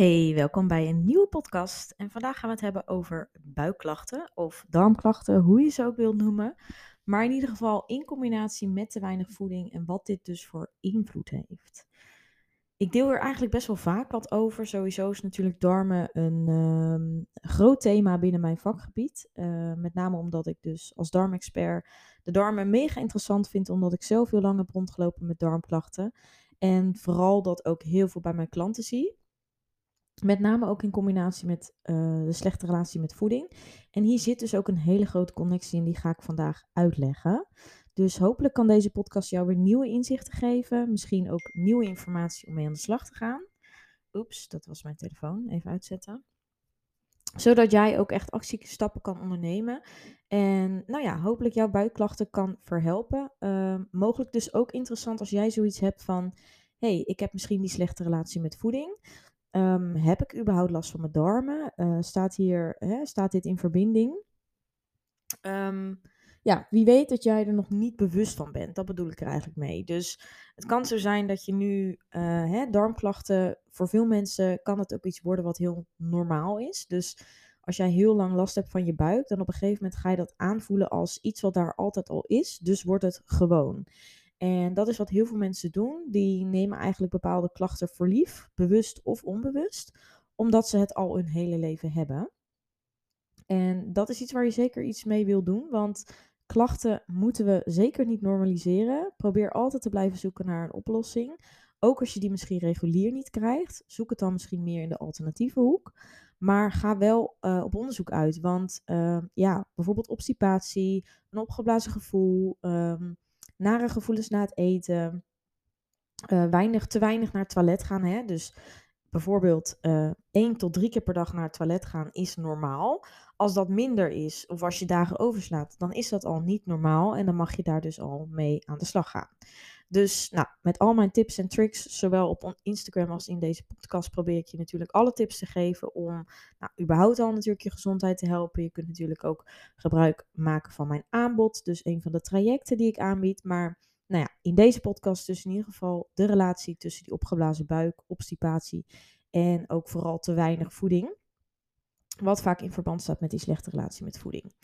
Hey, welkom bij een nieuwe podcast. En vandaag gaan we het hebben over buikklachten of darmklachten, hoe je ze ook wilt noemen. Maar in ieder geval in combinatie met te weinig voeding en wat dit dus voor invloed heeft. Ik deel er eigenlijk best wel vaak wat over. Sowieso is natuurlijk darmen een ehm, groot thema binnen mijn vakgebied. Uh, met name omdat ik dus als darmexpert de darmen mega interessant vind, omdat ik zelf heel lang heb rondgelopen met darmklachten. En vooral dat ook heel veel bij mijn klanten zie. Met name ook in combinatie met uh, de slechte relatie met voeding. En hier zit dus ook een hele grote connectie in, die ga ik vandaag uitleggen. Dus hopelijk kan deze podcast jou weer nieuwe inzichten geven. Misschien ook nieuwe informatie om mee aan de slag te gaan. Oeps, dat was mijn telefoon. Even uitzetten. Zodat jij ook echt actiestappen kan ondernemen. En nou ja, hopelijk jouw buikklachten kan verhelpen. Uh, mogelijk dus ook interessant als jij zoiets hebt van... hey, ik heb misschien die slechte relatie met voeding. Um, heb ik überhaupt last van mijn darmen? Uh, staat, hier, hè, staat dit in verbinding? Um, ja, wie weet dat jij er nog niet bewust van bent. Dat bedoel ik er eigenlijk mee. Dus het kan zo zijn dat je nu uh, hè, darmklachten, voor veel mensen kan het ook iets worden wat heel normaal is. Dus als jij heel lang last hebt van je buik, dan op een gegeven moment ga je dat aanvoelen als iets wat daar altijd al is. Dus wordt het gewoon. En dat is wat heel veel mensen doen. Die nemen eigenlijk bepaalde klachten voor lief, bewust of onbewust, omdat ze het al hun hele leven hebben. En dat is iets waar je zeker iets mee wil doen, want klachten moeten we zeker niet normaliseren. Probeer altijd te blijven zoeken naar een oplossing. Ook als je die misschien regulier niet krijgt, zoek het dan misschien meer in de alternatieve hoek. Maar ga wel uh, op onderzoek uit, want uh, ja, bijvoorbeeld obstipatie, een opgeblazen gevoel. Um, nare gevoelens na het eten, uh, weinig, te weinig naar het toilet gaan. Hè? Dus bijvoorbeeld uh, één tot drie keer per dag naar het toilet gaan is normaal. Als dat minder is, of als je dagen overslaat, dan is dat al niet normaal. En dan mag je daar dus al mee aan de slag gaan. Dus nou, met al mijn tips en tricks, zowel op Instagram als in deze podcast, probeer ik je natuurlijk alle tips te geven om nou, überhaupt al natuurlijk je gezondheid te helpen. Je kunt natuurlijk ook gebruik maken van mijn aanbod, dus een van de trajecten die ik aanbied. Maar nou ja, in deze podcast dus in ieder geval de relatie tussen die opgeblazen buik, obstipatie en ook vooral te weinig voeding. Wat vaak in verband staat met die slechte relatie met voeding.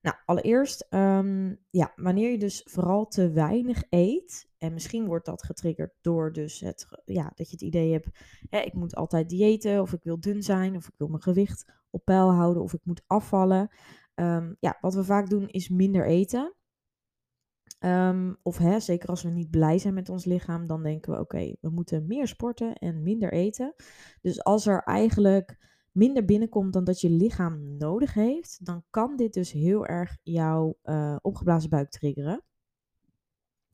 Nou, allereerst, um, ja, wanneer je dus vooral te weinig eet, en misschien wordt dat getriggerd door dus het, ja, dat je het idee hebt, hè, ik moet altijd diëten, of ik wil dun zijn, of ik wil mijn gewicht op peil houden, of ik moet afvallen. Um, ja, wat we vaak doen is minder eten. Um, of hè, zeker als we niet blij zijn met ons lichaam, dan denken we: oké, we moeten meer sporten en minder eten. Dus als er eigenlijk minder binnenkomt dan dat je lichaam nodig heeft, dan kan dit dus heel erg jouw uh, opgeblazen buik triggeren.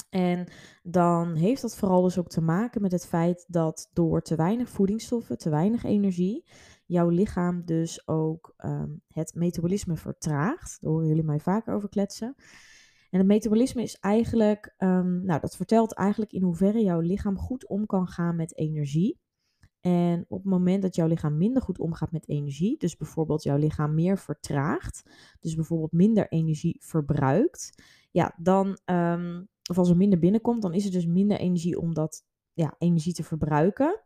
En dan heeft dat vooral dus ook te maken met het feit dat door te weinig voedingsstoffen, te weinig energie, jouw lichaam dus ook um, het metabolisme vertraagt. Daar horen jullie mij vaker over kletsen. En het metabolisme is eigenlijk, um, nou dat vertelt eigenlijk in hoeverre jouw lichaam goed om kan gaan met energie. En op het moment dat jouw lichaam minder goed omgaat met energie, dus bijvoorbeeld jouw lichaam meer vertraagt, dus bijvoorbeeld minder energie verbruikt, ja, dan, um, of als er minder binnenkomt, dan is er dus minder energie om dat ja, energie te verbruiken.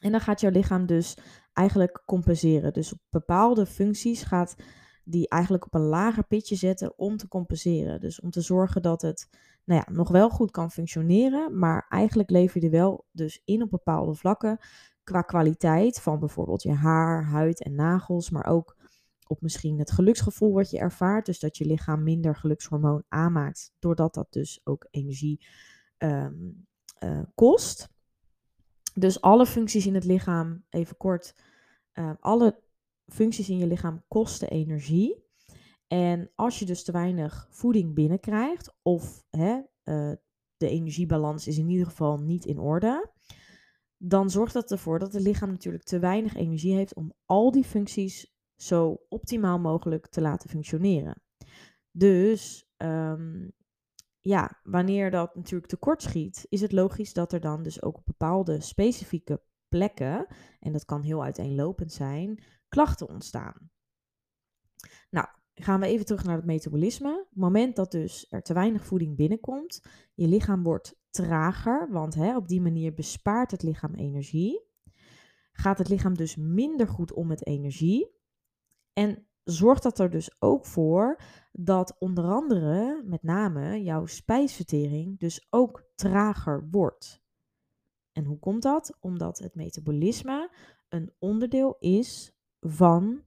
En dan gaat jouw lichaam dus eigenlijk compenseren. Dus op bepaalde functies gaat die eigenlijk op een lager pitje zetten om te compenseren. Dus om te zorgen dat het nou ja, nog wel goed kan functioneren, maar eigenlijk lever je er wel dus in op bepaalde vlakken qua kwaliteit van bijvoorbeeld je haar, huid en nagels, maar ook op misschien het geluksgevoel wat je ervaart. Dus dat je lichaam minder gelukshormoon aanmaakt, doordat dat dus ook energie um, uh, kost. Dus alle functies in het lichaam, even kort, uh, alle functies in je lichaam kosten energie. En als je dus te weinig voeding binnenkrijgt, of hè, uh, de energiebalans is in ieder geval niet in orde, dan zorgt dat ervoor dat het lichaam natuurlijk te weinig energie heeft om al die functies zo optimaal mogelijk te laten functioneren. Dus um, ja, wanneer dat natuurlijk tekort schiet, is het logisch dat er dan dus ook op bepaalde specifieke plekken, en dat kan heel uiteenlopend zijn, klachten ontstaan. Nou, gaan we even terug naar het metabolisme. Op het moment dat dus er te weinig voeding binnenkomt, je lichaam wordt trager, want hè, op die manier bespaart het lichaam energie. gaat het lichaam dus minder goed om met energie. En zorgt dat er dus ook voor dat onder andere, met name, jouw spijsvertering dus ook trager wordt. En hoe komt dat? Omdat het metabolisme een onderdeel is van.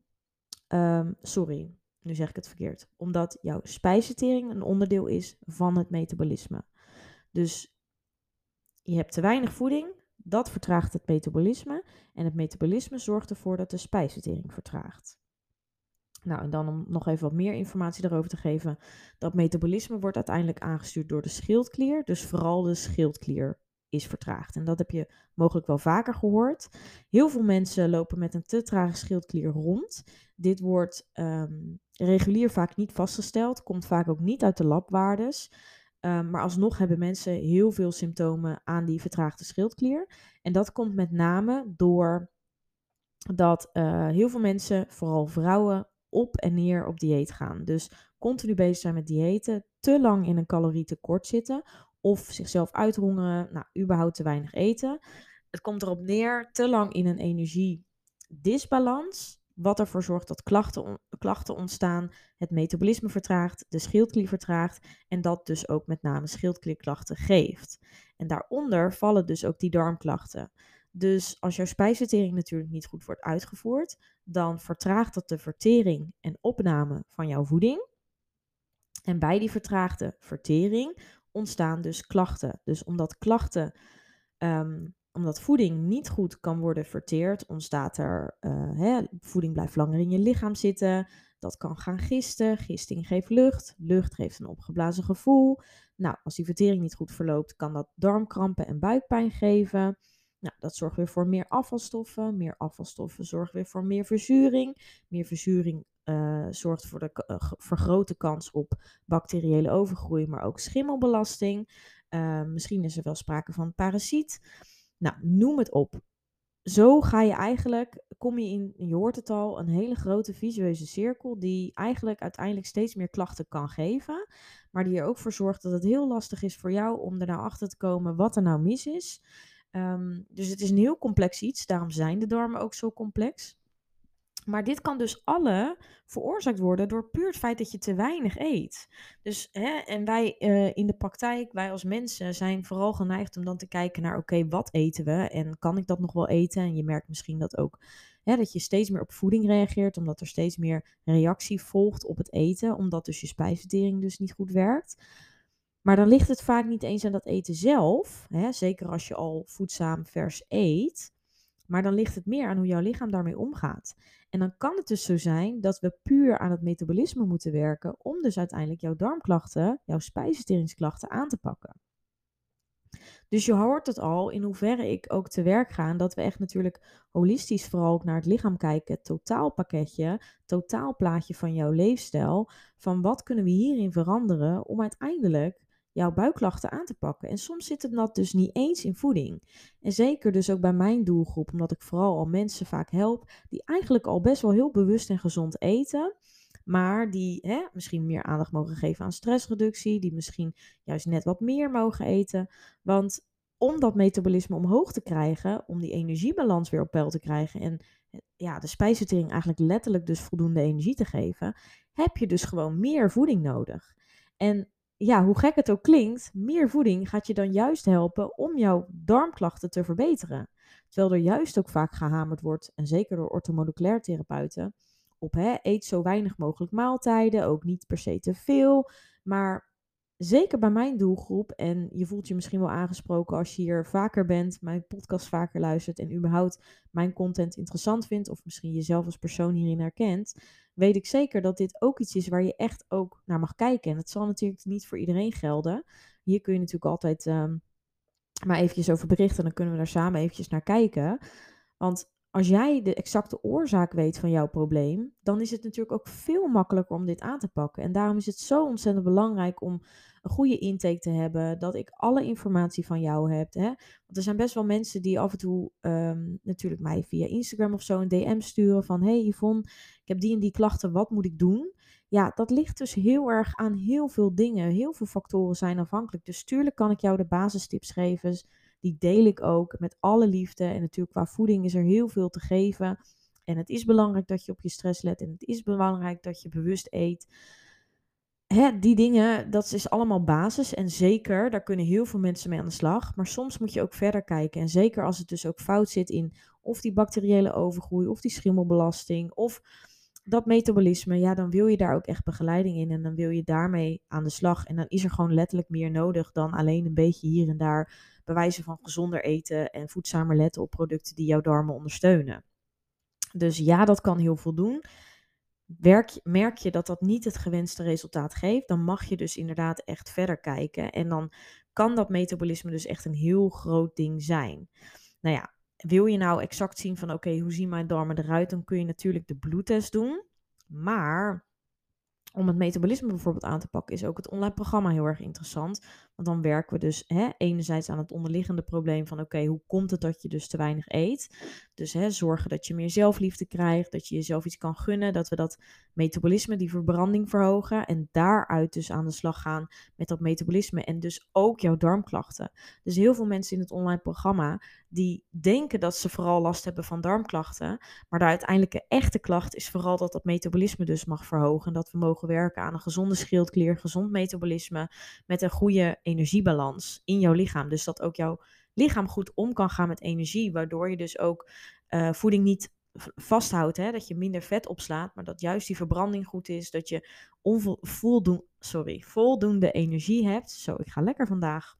Ehm, sorry, nu zeg ik het verkeerd. Omdat jouw spijsvertering een onderdeel is van het metabolisme. Dus je hebt te weinig voeding, dat vertraagt het metabolisme. En het metabolisme zorgt ervoor dat de spijsvertering vertraagt. Nou, en dan om nog even wat meer informatie daarover te geven. Dat metabolisme wordt uiteindelijk aangestuurd door de schildklier. Dus vooral de schildklier is vertraagd. En dat heb je mogelijk wel vaker gehoord. Heel veel mensen lopen met een te trage schildklier rond. Dit wordt ehm, regulier vaak niet vastgesteld, komt vaak ook niet uit de labwaardes. Um, maar alsnog hebben mensen heel veel symptomen aan die vertraagde schildklier. En dat komt met name door dat uh, heel veel mensen, vooral vrouwen, op en neer op dieet gaan. Dus continu bezig zijn met diëten, te lang in een calorietekort zitten of zichzelf uithongeren, nou, überhaupt te weinig eten. Het komt erop neer te lang in een energiedisbalans, wat ervoor zorgt dat klachten, klachten ontstaan, het metabolisme vertraagt, de schildklier vertraagt en dat dus ook met name schildklierklachten geeft. En daaronder vallen dus ook die darmklachten. Dus als jouw spijsvertering natuurlijk niet goed wordt uitgevoerd, dan vertraagt dat de vertering en opname van jouw voeding. En bij die vertraagde vertering ontstaan dus klachten. Dus omdat klachten, um, omdat voeding niet goed kan worden verteerd, ontstaat er, uh, hè, voeding blijft langer in je lichaam zitten. Dat kan gaan gisten. Gisting geeft lucht. Lucht geeft een opgeblazen gevoel. Nou, als die vertering niet goed verloopt, kan dat darmkrampen en buikpijn geven. Nou, dat zorgt weer voor meer afvalstoffen. Meer afvalstoffen zorgen weer voor meer verzuring. Meer verzuring uh, zorgt voor de uh, vergrote kans op bacteriële overgroei, maar ook schimmelbelasting. Uh, misschien is er wel sprake van parasiet. Nou, noem het op. Zo ga je eigenlijk, kom je in, je hoort het al, een hele grote visueuze cirkel die eigenlijk uiteindelijk steeds meer klachten kan geven, maar die er ook voor zorgt dat het heel lastig is voor jou om er nou achter te komen wat er nou mis is. Um, dus het is een heel complex iets, daarom zijn de darmen ook zo complex. Maar dit kan dus alle veroorzaakt worden door puur het feit dat je te weinig eet. Dus, hè, en wij uh, in de praktijk, wij als mensen, zijn vooral geneigd om dan te kijken naar: oké, wat eten we en kan ik dat nog wel eten? En je merkt misschien dat ook. Hè, dat je steeds meer op voeding reageert, omdat er steeds meer reactie volgt op het eten, omdat dus je spijsvertering dus niet goed werkt. Maar dan ligt het vaak niet eens aan dat eten zelf, hè, zeker als je al voedzaam vers eet. Maar dan ligt het meer aan hoe jouw lichaam daarmee omgaat. En dan kan het dus zo zijn dat we puur aan het metabolisme moeten werken om dus uiteindelijk jouw darmklachten, jouw spijsverteringsklachten aan te pakken. Dus je hoort het al in hoeverre ik ook te werk ga. dat we echt natuurlijk holistisch vooral ook naar het lichaam kijken. Totaalpakketje, totaalplaatje van jouw leefstijl. Van wat kunnen we hierin veranderen om uiteindelijk jouw buikklachten aan te pakken. En soms zit het dat dus niet eens in voeding. En zeker dus ook bij mijn doelgroep, omdat ik vooral al mensen vaak help die eigenlijk al best wel heel bewust en gezond eten. Maar die hè, misschien meer aandacht mogen geven aan stressreductie. Die misschien juist net wat meer mogen eten. Want om dat metabolisme omhoog te krijgen, om die energiebalans weer op peil te krijgen en ja, de spijsvertering eigenlijk letterlijk dus voldoende energie te geven, heb je dus gewoon meer voeding nodig. En ja, hoe gek het ook klinkt, meer voeding gaat je dan juist helpen om jouw darmklachten te verbeteren. Terwijl er juist ook vaak gehamerd wordt, en zeker door orthomoleculair therapeuten, op hè, eet zo weinig mogelijk maaltijden, ook niet per se te veel. Maar zeker bij mijn doelgroep, en je voelt je misschien wel aangesproken als je hier vaker bent, mijn podcast vaker luistert en überhaupt mijn content interessant vindt, of misschien jezelf als persoon hierin herkent, weet ik zeker dat dit ook iets is waar je echt ook naar mag kijken. En het zal natuurlijk niet voor iedereen gelden. Hier kun je natuurlijk altijd um, maar eventjes over berichten, dan kunnen we daar samen eventjes naar kijken. Want als jij de exacte oorzaak weet van jouw probleem, dan is het natuurlijk ook veel makkelijker om dit aan te pakken. En daarom is het zo ontzettend belangrijk om een goede intake te hebben, dat ik alle informatie van jou heb. Hè? Want er zijn best wel mensen die af en toe um, natuurlijk mij via Instagram of zo een DM sturen van hey Yvonne, ik heb die en die klachten, wat moet ik doen? Ja, dat ligt dus heel erg aan heel veel dingen. Heel veel factoren zijn afhankelijk. Dus tuurlijk kan ik jou de basistips geven Die deel ik ook met alle liefde. En natuurlijk qua voeding is er heel veel te geven. En het is belangrijk dat je op je stress let. En het is belangrijk dat je bewust eet. Hè, die dingen, dat is allemaal basis. En zeker, daar kunnen heel veel mensen mee aan de slag. Maar soms moet je ook verder kijken. En zeker als het dus ook fout zit in of die bacteriële overgroei, of die schimmelbelasting, of dat metabolisme, ja, dan wil je daar ook echt begeleiding in. En dan wil je daarmee aan de slag. En dan is er gewoon letterlijk meer nodig dan alleen een beetje hier en daar bewijzen van gezonder eten en voedzamer letten op producten die jouw darmen ondersteunen. Dus ja, dat kan heel veel doen. Werk, merk je dat dat niet het gewenste resultaat geeft, dan mag je dus inderdaad echt verder kijken. En dan kan dat metabolisme dus echt een heel groot ding zijn. Nou ja, wil je nou exact zien van oké, hoe zien mijn darmen eruit, dan kun je natuurlijk de bloedtest doen. Maar om het metabolisme bijvoorbeeld aan te pakken, is ook het online programma heel erg interessant. Want dan werken we dus hè, enerzijds aan het onderliggende probleem van oké, hoe komt het dat je dus te weinig eet? Dus hè, zorgen dat je meer zelfliefde krijgt, dat je jezelf iets kan gunnen, dat we dat metabolisme, die verbranding verhogen en daaruit dus aan de slag gaan met dat metabolisme en dus ook jouw darmklachten. Dus heel veel mensen in het online programma die denken dat ze vooral last hebben van darmklachten, maar de uiteindelijke echte klacht is vooral dat dat metabolisme dus mag verhogen en dat we mogen werken aan een gezonde schildklier, gezond metabolisme met een goede energiebalans in jouw lichaam. Dus dat ook jouw lichaam goed om kan gaan met energie, waardoor je dus ook uh, voeding niet vasthoudt, hè? dat je minder vet opslaat, maar dat juist die verbranding goed is, dat je sorry, voldoende energie hebt. Zo, ik ga lekker vandaag.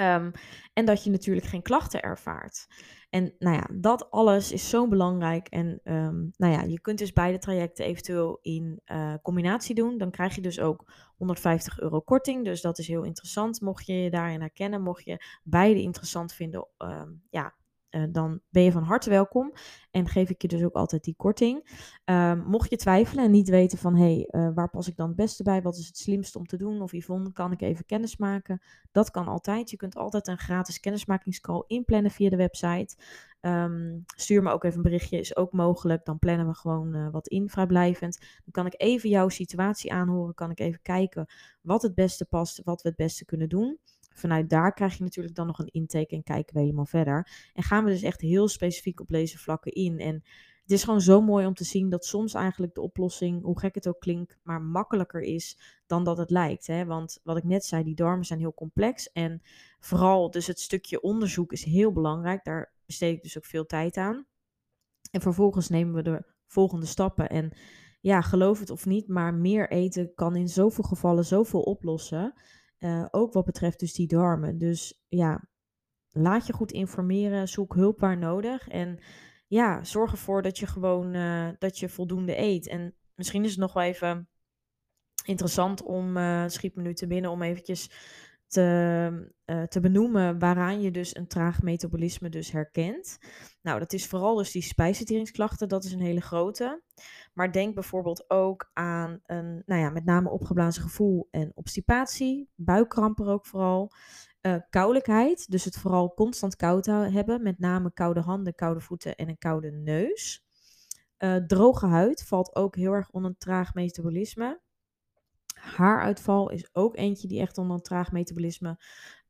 Um, en dat je natuurlijk geen klachten ervaart. En nou ja, dat alles is zo belangrijk. En um, nou ja, je kunt dus beide trajecten eventueel in uh, combinatie doen. Dan krijg je dus ook 150 euro korting. Dus dat is heel interessant. Mocht je je daarin herkennen, mocht je beide interessant vinden, um, ja, uh, dan ben je van harte welkom. En geef ik je dus ook altijd die korting. Um, mocht je twijfelen en niet weten van hey, uh, waar pas ik dan het beste bij? Wat is het slimste om te doen? Of Yvonne, kan ik even kennis maken? Dat kan altijd. Je kunt altijd een gratis kennismakingscall inplannen via de website. Um, stuur me ook even een berichtje, is ook mogelijk. Dan plannen we gewoon uh, wat in, vrijblijvend. Dan kan ik even jouw situatie aanhoren. Kan ik even kijken wat het beste past, wat we het beste kunnen doen. Vanuit daar krijg je natuurlijk dan nog een intake en kijken we helemaal verder. En gaan we dus echt heel specifiek op deze vlakken in. En het is gewoon zo mooi om te zien dat soms eigenlijk de oplossing, hoe gek het ook klinkt, maar makkelijker is dan dat het lijkt. Hè? Want wat ik net zei, die darmen zijn heel complex. En vooral dus het stukje onderzoek is heel belangrijk. Daar besteed ik dus ook veel tijd aan. En vervolgens nemen we de volgende stappen. En ja, geloof het of niet, maar meer eten kan in zoveel gevallen zoveel oplossen. Uh, ook wat betreft dus die darmen. Dus ja, laat je goed informeren, zoek hulp waar nodig. En ja, zorg ervoor dat je gewoon uh, dat je voldoende eet. En misschien is het nog wel even interessant om, uh, schiet me nu te binnen, om eventjes te, uh, te benoemen waaraan je dus een traag metabolisme dus herkent. Nou, dat is vooral dus die spijsverteringsklachten, dat is een hele grote. Maar denk bijvoorbeeld ook aan een, nou ja, met name opgeblazen gevoel en obstipatie, buikkrampen ook vooral. Uh, koulijkheid, dus het vooral constant koud hebben, met name koude handen, koude voeten en een koude neus. Uh, droge huid valt ook heel erg onder traag metabolisme. Haaruitval is ook eentje die echt onder een traag metabolisme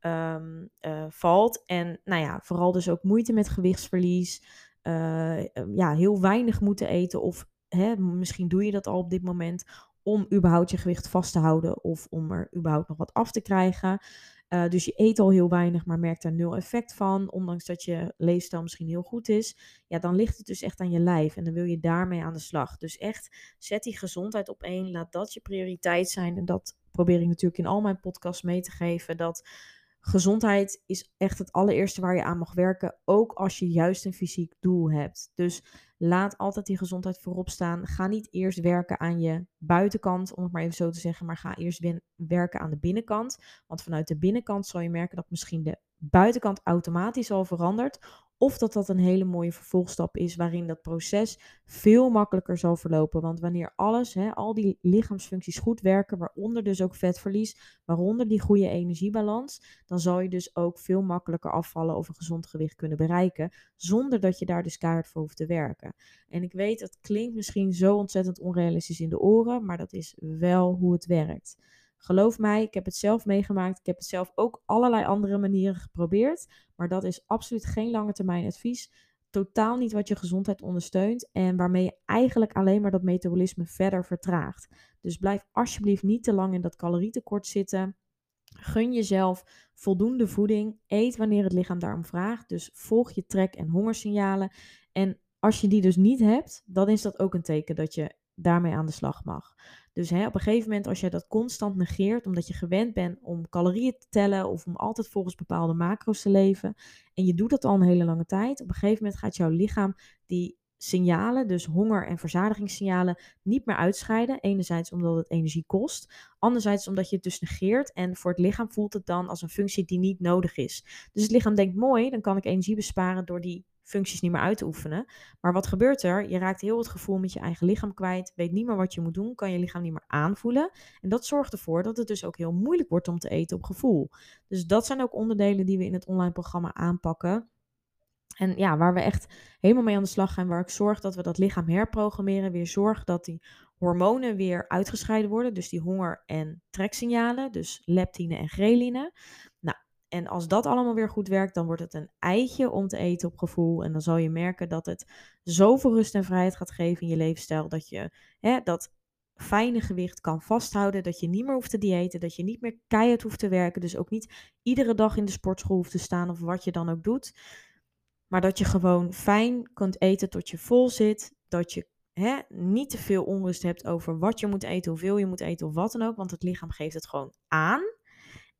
um, uh, valt. En nou ja, vooral dus ook moeite met gewichtsverlies. Uh, ja, heel weinig moeten eten. Of hè, misschien doe je dat al op dit moment. Om überhaupt je gewicht vast te houden. Of om er überhaupt nog wat af te krijgen. Uh, dus je eet al heel weinig, maar merkt daar nul effect van. Ondanks dat je leefstijl misschien heel goed is. Ja, dan ligt het dus echt aan je lijf. En dan wil je daarmee aan de slag. Dus echt, zet die gezondheid op één. Laat dat je prioriteit zijn. En dat probeer ik natuurlijk in al mijn podcasts mee te geven. Dat gezondheid is echt het allereerste waar je aan mag werken. Ook als je juist een fysiek doel hebt. Dus laat altijd die gezondheid voorop staan. Ga niet eerst werken aan je buitenkant, om het maar even zo te zeggen. Maar ga eerst werken aan de binnenkant. Want vanuit de binnenkant zal je merken dat misschien de buitenkant automatisch al verandert. Of dat dat een hele mooie vervolgstap is waarin dat proces veel makkelijker zal verlopen. Want wanneer alles, hè, al die lichaamsfuncties goed werken, waaronder dus ook vetverlies, waaronder die goede energiebalans, dan zal je dus ook veel makkelijker afvallen of een gezond gewicht kunnen bereiken. Zonder dat je daar dus keihard voor hoeft te werken. En ik weet, dat klinkt misschien zo ontzettend onrealistisch in de oren, maar dat is wel hoe het werkt. Geloof mij, ik heb het zelf meegemaakt. Ik heb het zelf ook allerlei andere manieren geprobeerd. Maar dat is absoluut geen lange termijn advies. Totaal niet wat je gezondheid ondersteunt. En waarmee je eigenlijk alleen maar dat metabolisme verder vertraagt. Dus blijf alsjeblieft niet te lang in dat calorietekort zitten. Gun jezelf voldoende voeding. Eet wanneer het lichaam daarom vraagt. Dus volg je trek- en hongersignalen. En als je die dus niet hebt, dan is dat ook een teken dat je daarmee aan de slag mag. Dus hè, op een gegeven moment, als jij dat constant negeert, omdat je gewend bent om calorieën te tellen of om altijd volgens bepaalde macro's te leven, en je doet dat al een hele lange tijd, op een gegeven moment gaat jouw lichaam die signalen, dus honger- en verzadigingssignalen, niet meer uitscheiden. Enerzijds omdat het energie kost, anderzijds omdat je het dus negeert en voor het lichaam voelt het dan als een functie die niet nodig is. Dus het lichaam denkt mooi, dan kan ik energie besparen door die functies niet meer uit te oefenen. Maar wat gebeurt er? Je raakt heel het gevoel met je eigen lichaam kwijt, weet niet meer wat je moet doen, kan je lichaam niet meer aanvoelen. En dat zorgt ervoor dat het dus ook heel moeilijk wordt om te eten op gevoel. Dus dat zijn ook onderdelen die we in het online programma aanpakken. En ja, waar we echt helemaal mee aan de slag gaan, waar ik zorg dat we dat lichaam herprogrammeren, weer zorg dat die hormonen weer uitgescheiden worden, dus die honger- en treksignalen, dus leptine en ghreline. En als dat allemaal weer goed werkt, dan wordt het een eitje om te eten op gevoel. En dan zal je merken dat het zoveel rust en vrijheid gaat geven in je levensstijl. Dat je hè, dat fijne gewicht kan vasthouden. Dat je niet meer hoeft te diëten. Dat je niet meer keihard hoeft te werken. Dus ook niet iedere dag in de sportschool hoeft te staan of wat je dan ook doet. Maar dat je gewoon fijn kunt eten tot je vol zit. Dat je hè, niet te veel onrust hebt over wat je moet eten, hoeveel je moet eten of wat dan ook. Want het lichaam geeft het gewoon aan.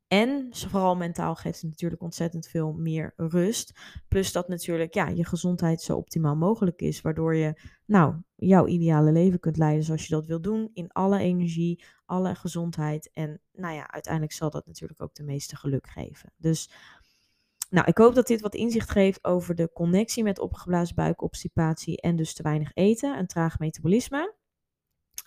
En vooral mentaal geeft het natuurlijk ontzettend veel meer rust. Plus dat natuurlijk ja, je gezondheid zo optimaal mogelijk is. Waardoor je nou, jouw ideale leven kunt leiden zoals je dat wil doen. In alle energie, alle gezondheid. En nou ja, uiteindelijk zal dat natuurlijk ook de meeste geluk geven. Dus nou, ik hoop dat dit wat inzicht geeft over de connectie met opgeblazen buikobstipatie en dus te weinig eten, een traag metabolisme.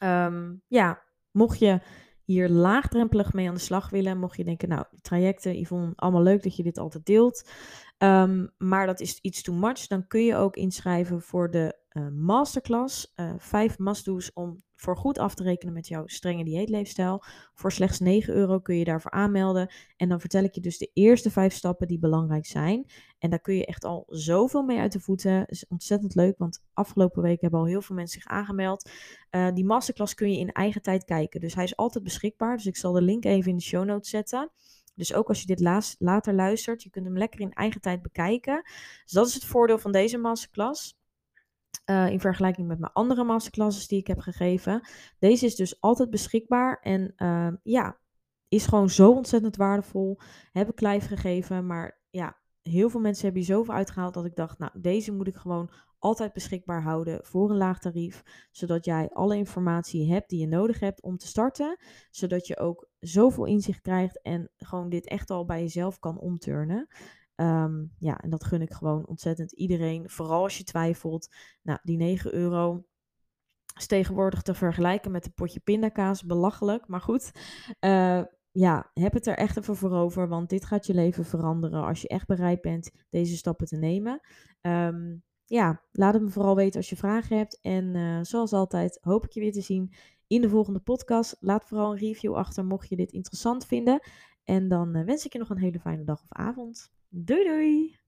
Um, ja, mocht je hier laagdrempelig mee aan de slag willen. Mocht je denken, nou, trajecten, Yvonne, allemaal leuk dat je dit altijd deelt. Um, maar dat is iets too much. Dan kun je ook inschrijven voor de uh, masterclass. Uh, vijf must-do's om voor goed af te rekenen met jouw strenge dieetleefstijl. Voor slechts 9 euro kun je daarvoor aanmelden. En dan vertel ik je dus de eerste vijf stappen die belangrijk zijn. En daar kun je echt al zoveel mee uit de voeten. Dat is ontzettend leuk, want afgelopen week hebben al heel veel mensen zich aangemeld. Uh, die masterclass kun je in eigen tijd kijken. Dus hij is altijd beschikbaar. Dus ik zal de link even in de show notes zetten. Dus ook als je dit later luistert, je kunt hem lekker in eigen tijd bekijken. Dus dat is het voordeel van deze masterclass. Uh, in vergelijking met mijn andere masterclasses die ik heb gegeven. Deze is dus altijd beschikbaar en uh, ja, is gewoon zo ontzettend waardevol. Heb ik lijf gegeven, maar ja, heel veel mensen hebben hier zoveel uitgehaald dat ik dacht, nou, deze moet ik gewoon altijd beschikbaar houden voor een laag tarief, zodat jij alle informatie hebt die je nodig hebt om te starten, zodat je ook zoveel inzicht krijgt en gewoon dit echt al bij jezelf kan omturnen. Um, ja, en dat gun ik gewoon ontzettend iedereen. Vooral als je twijfelt. Nou, die 9 euro is tegenwoordig te vergelijken met een potje pindakaas. Belachelijk, maar goed. Uh, ja, heb het er echt even voor over. Want dit gaat je leven veranderen als je echt bereid bent deze stappen te nemen. Um, ja, laat het me vooral weten als je vragen hebt. En uh, zoals altijd hoop ik je weer te zien in de volgende podcast. Laat vooral een review achter mocht je dit interessant vinden. En dan uh, wens ik je nog een hele fijne dag of avond. Doei doei!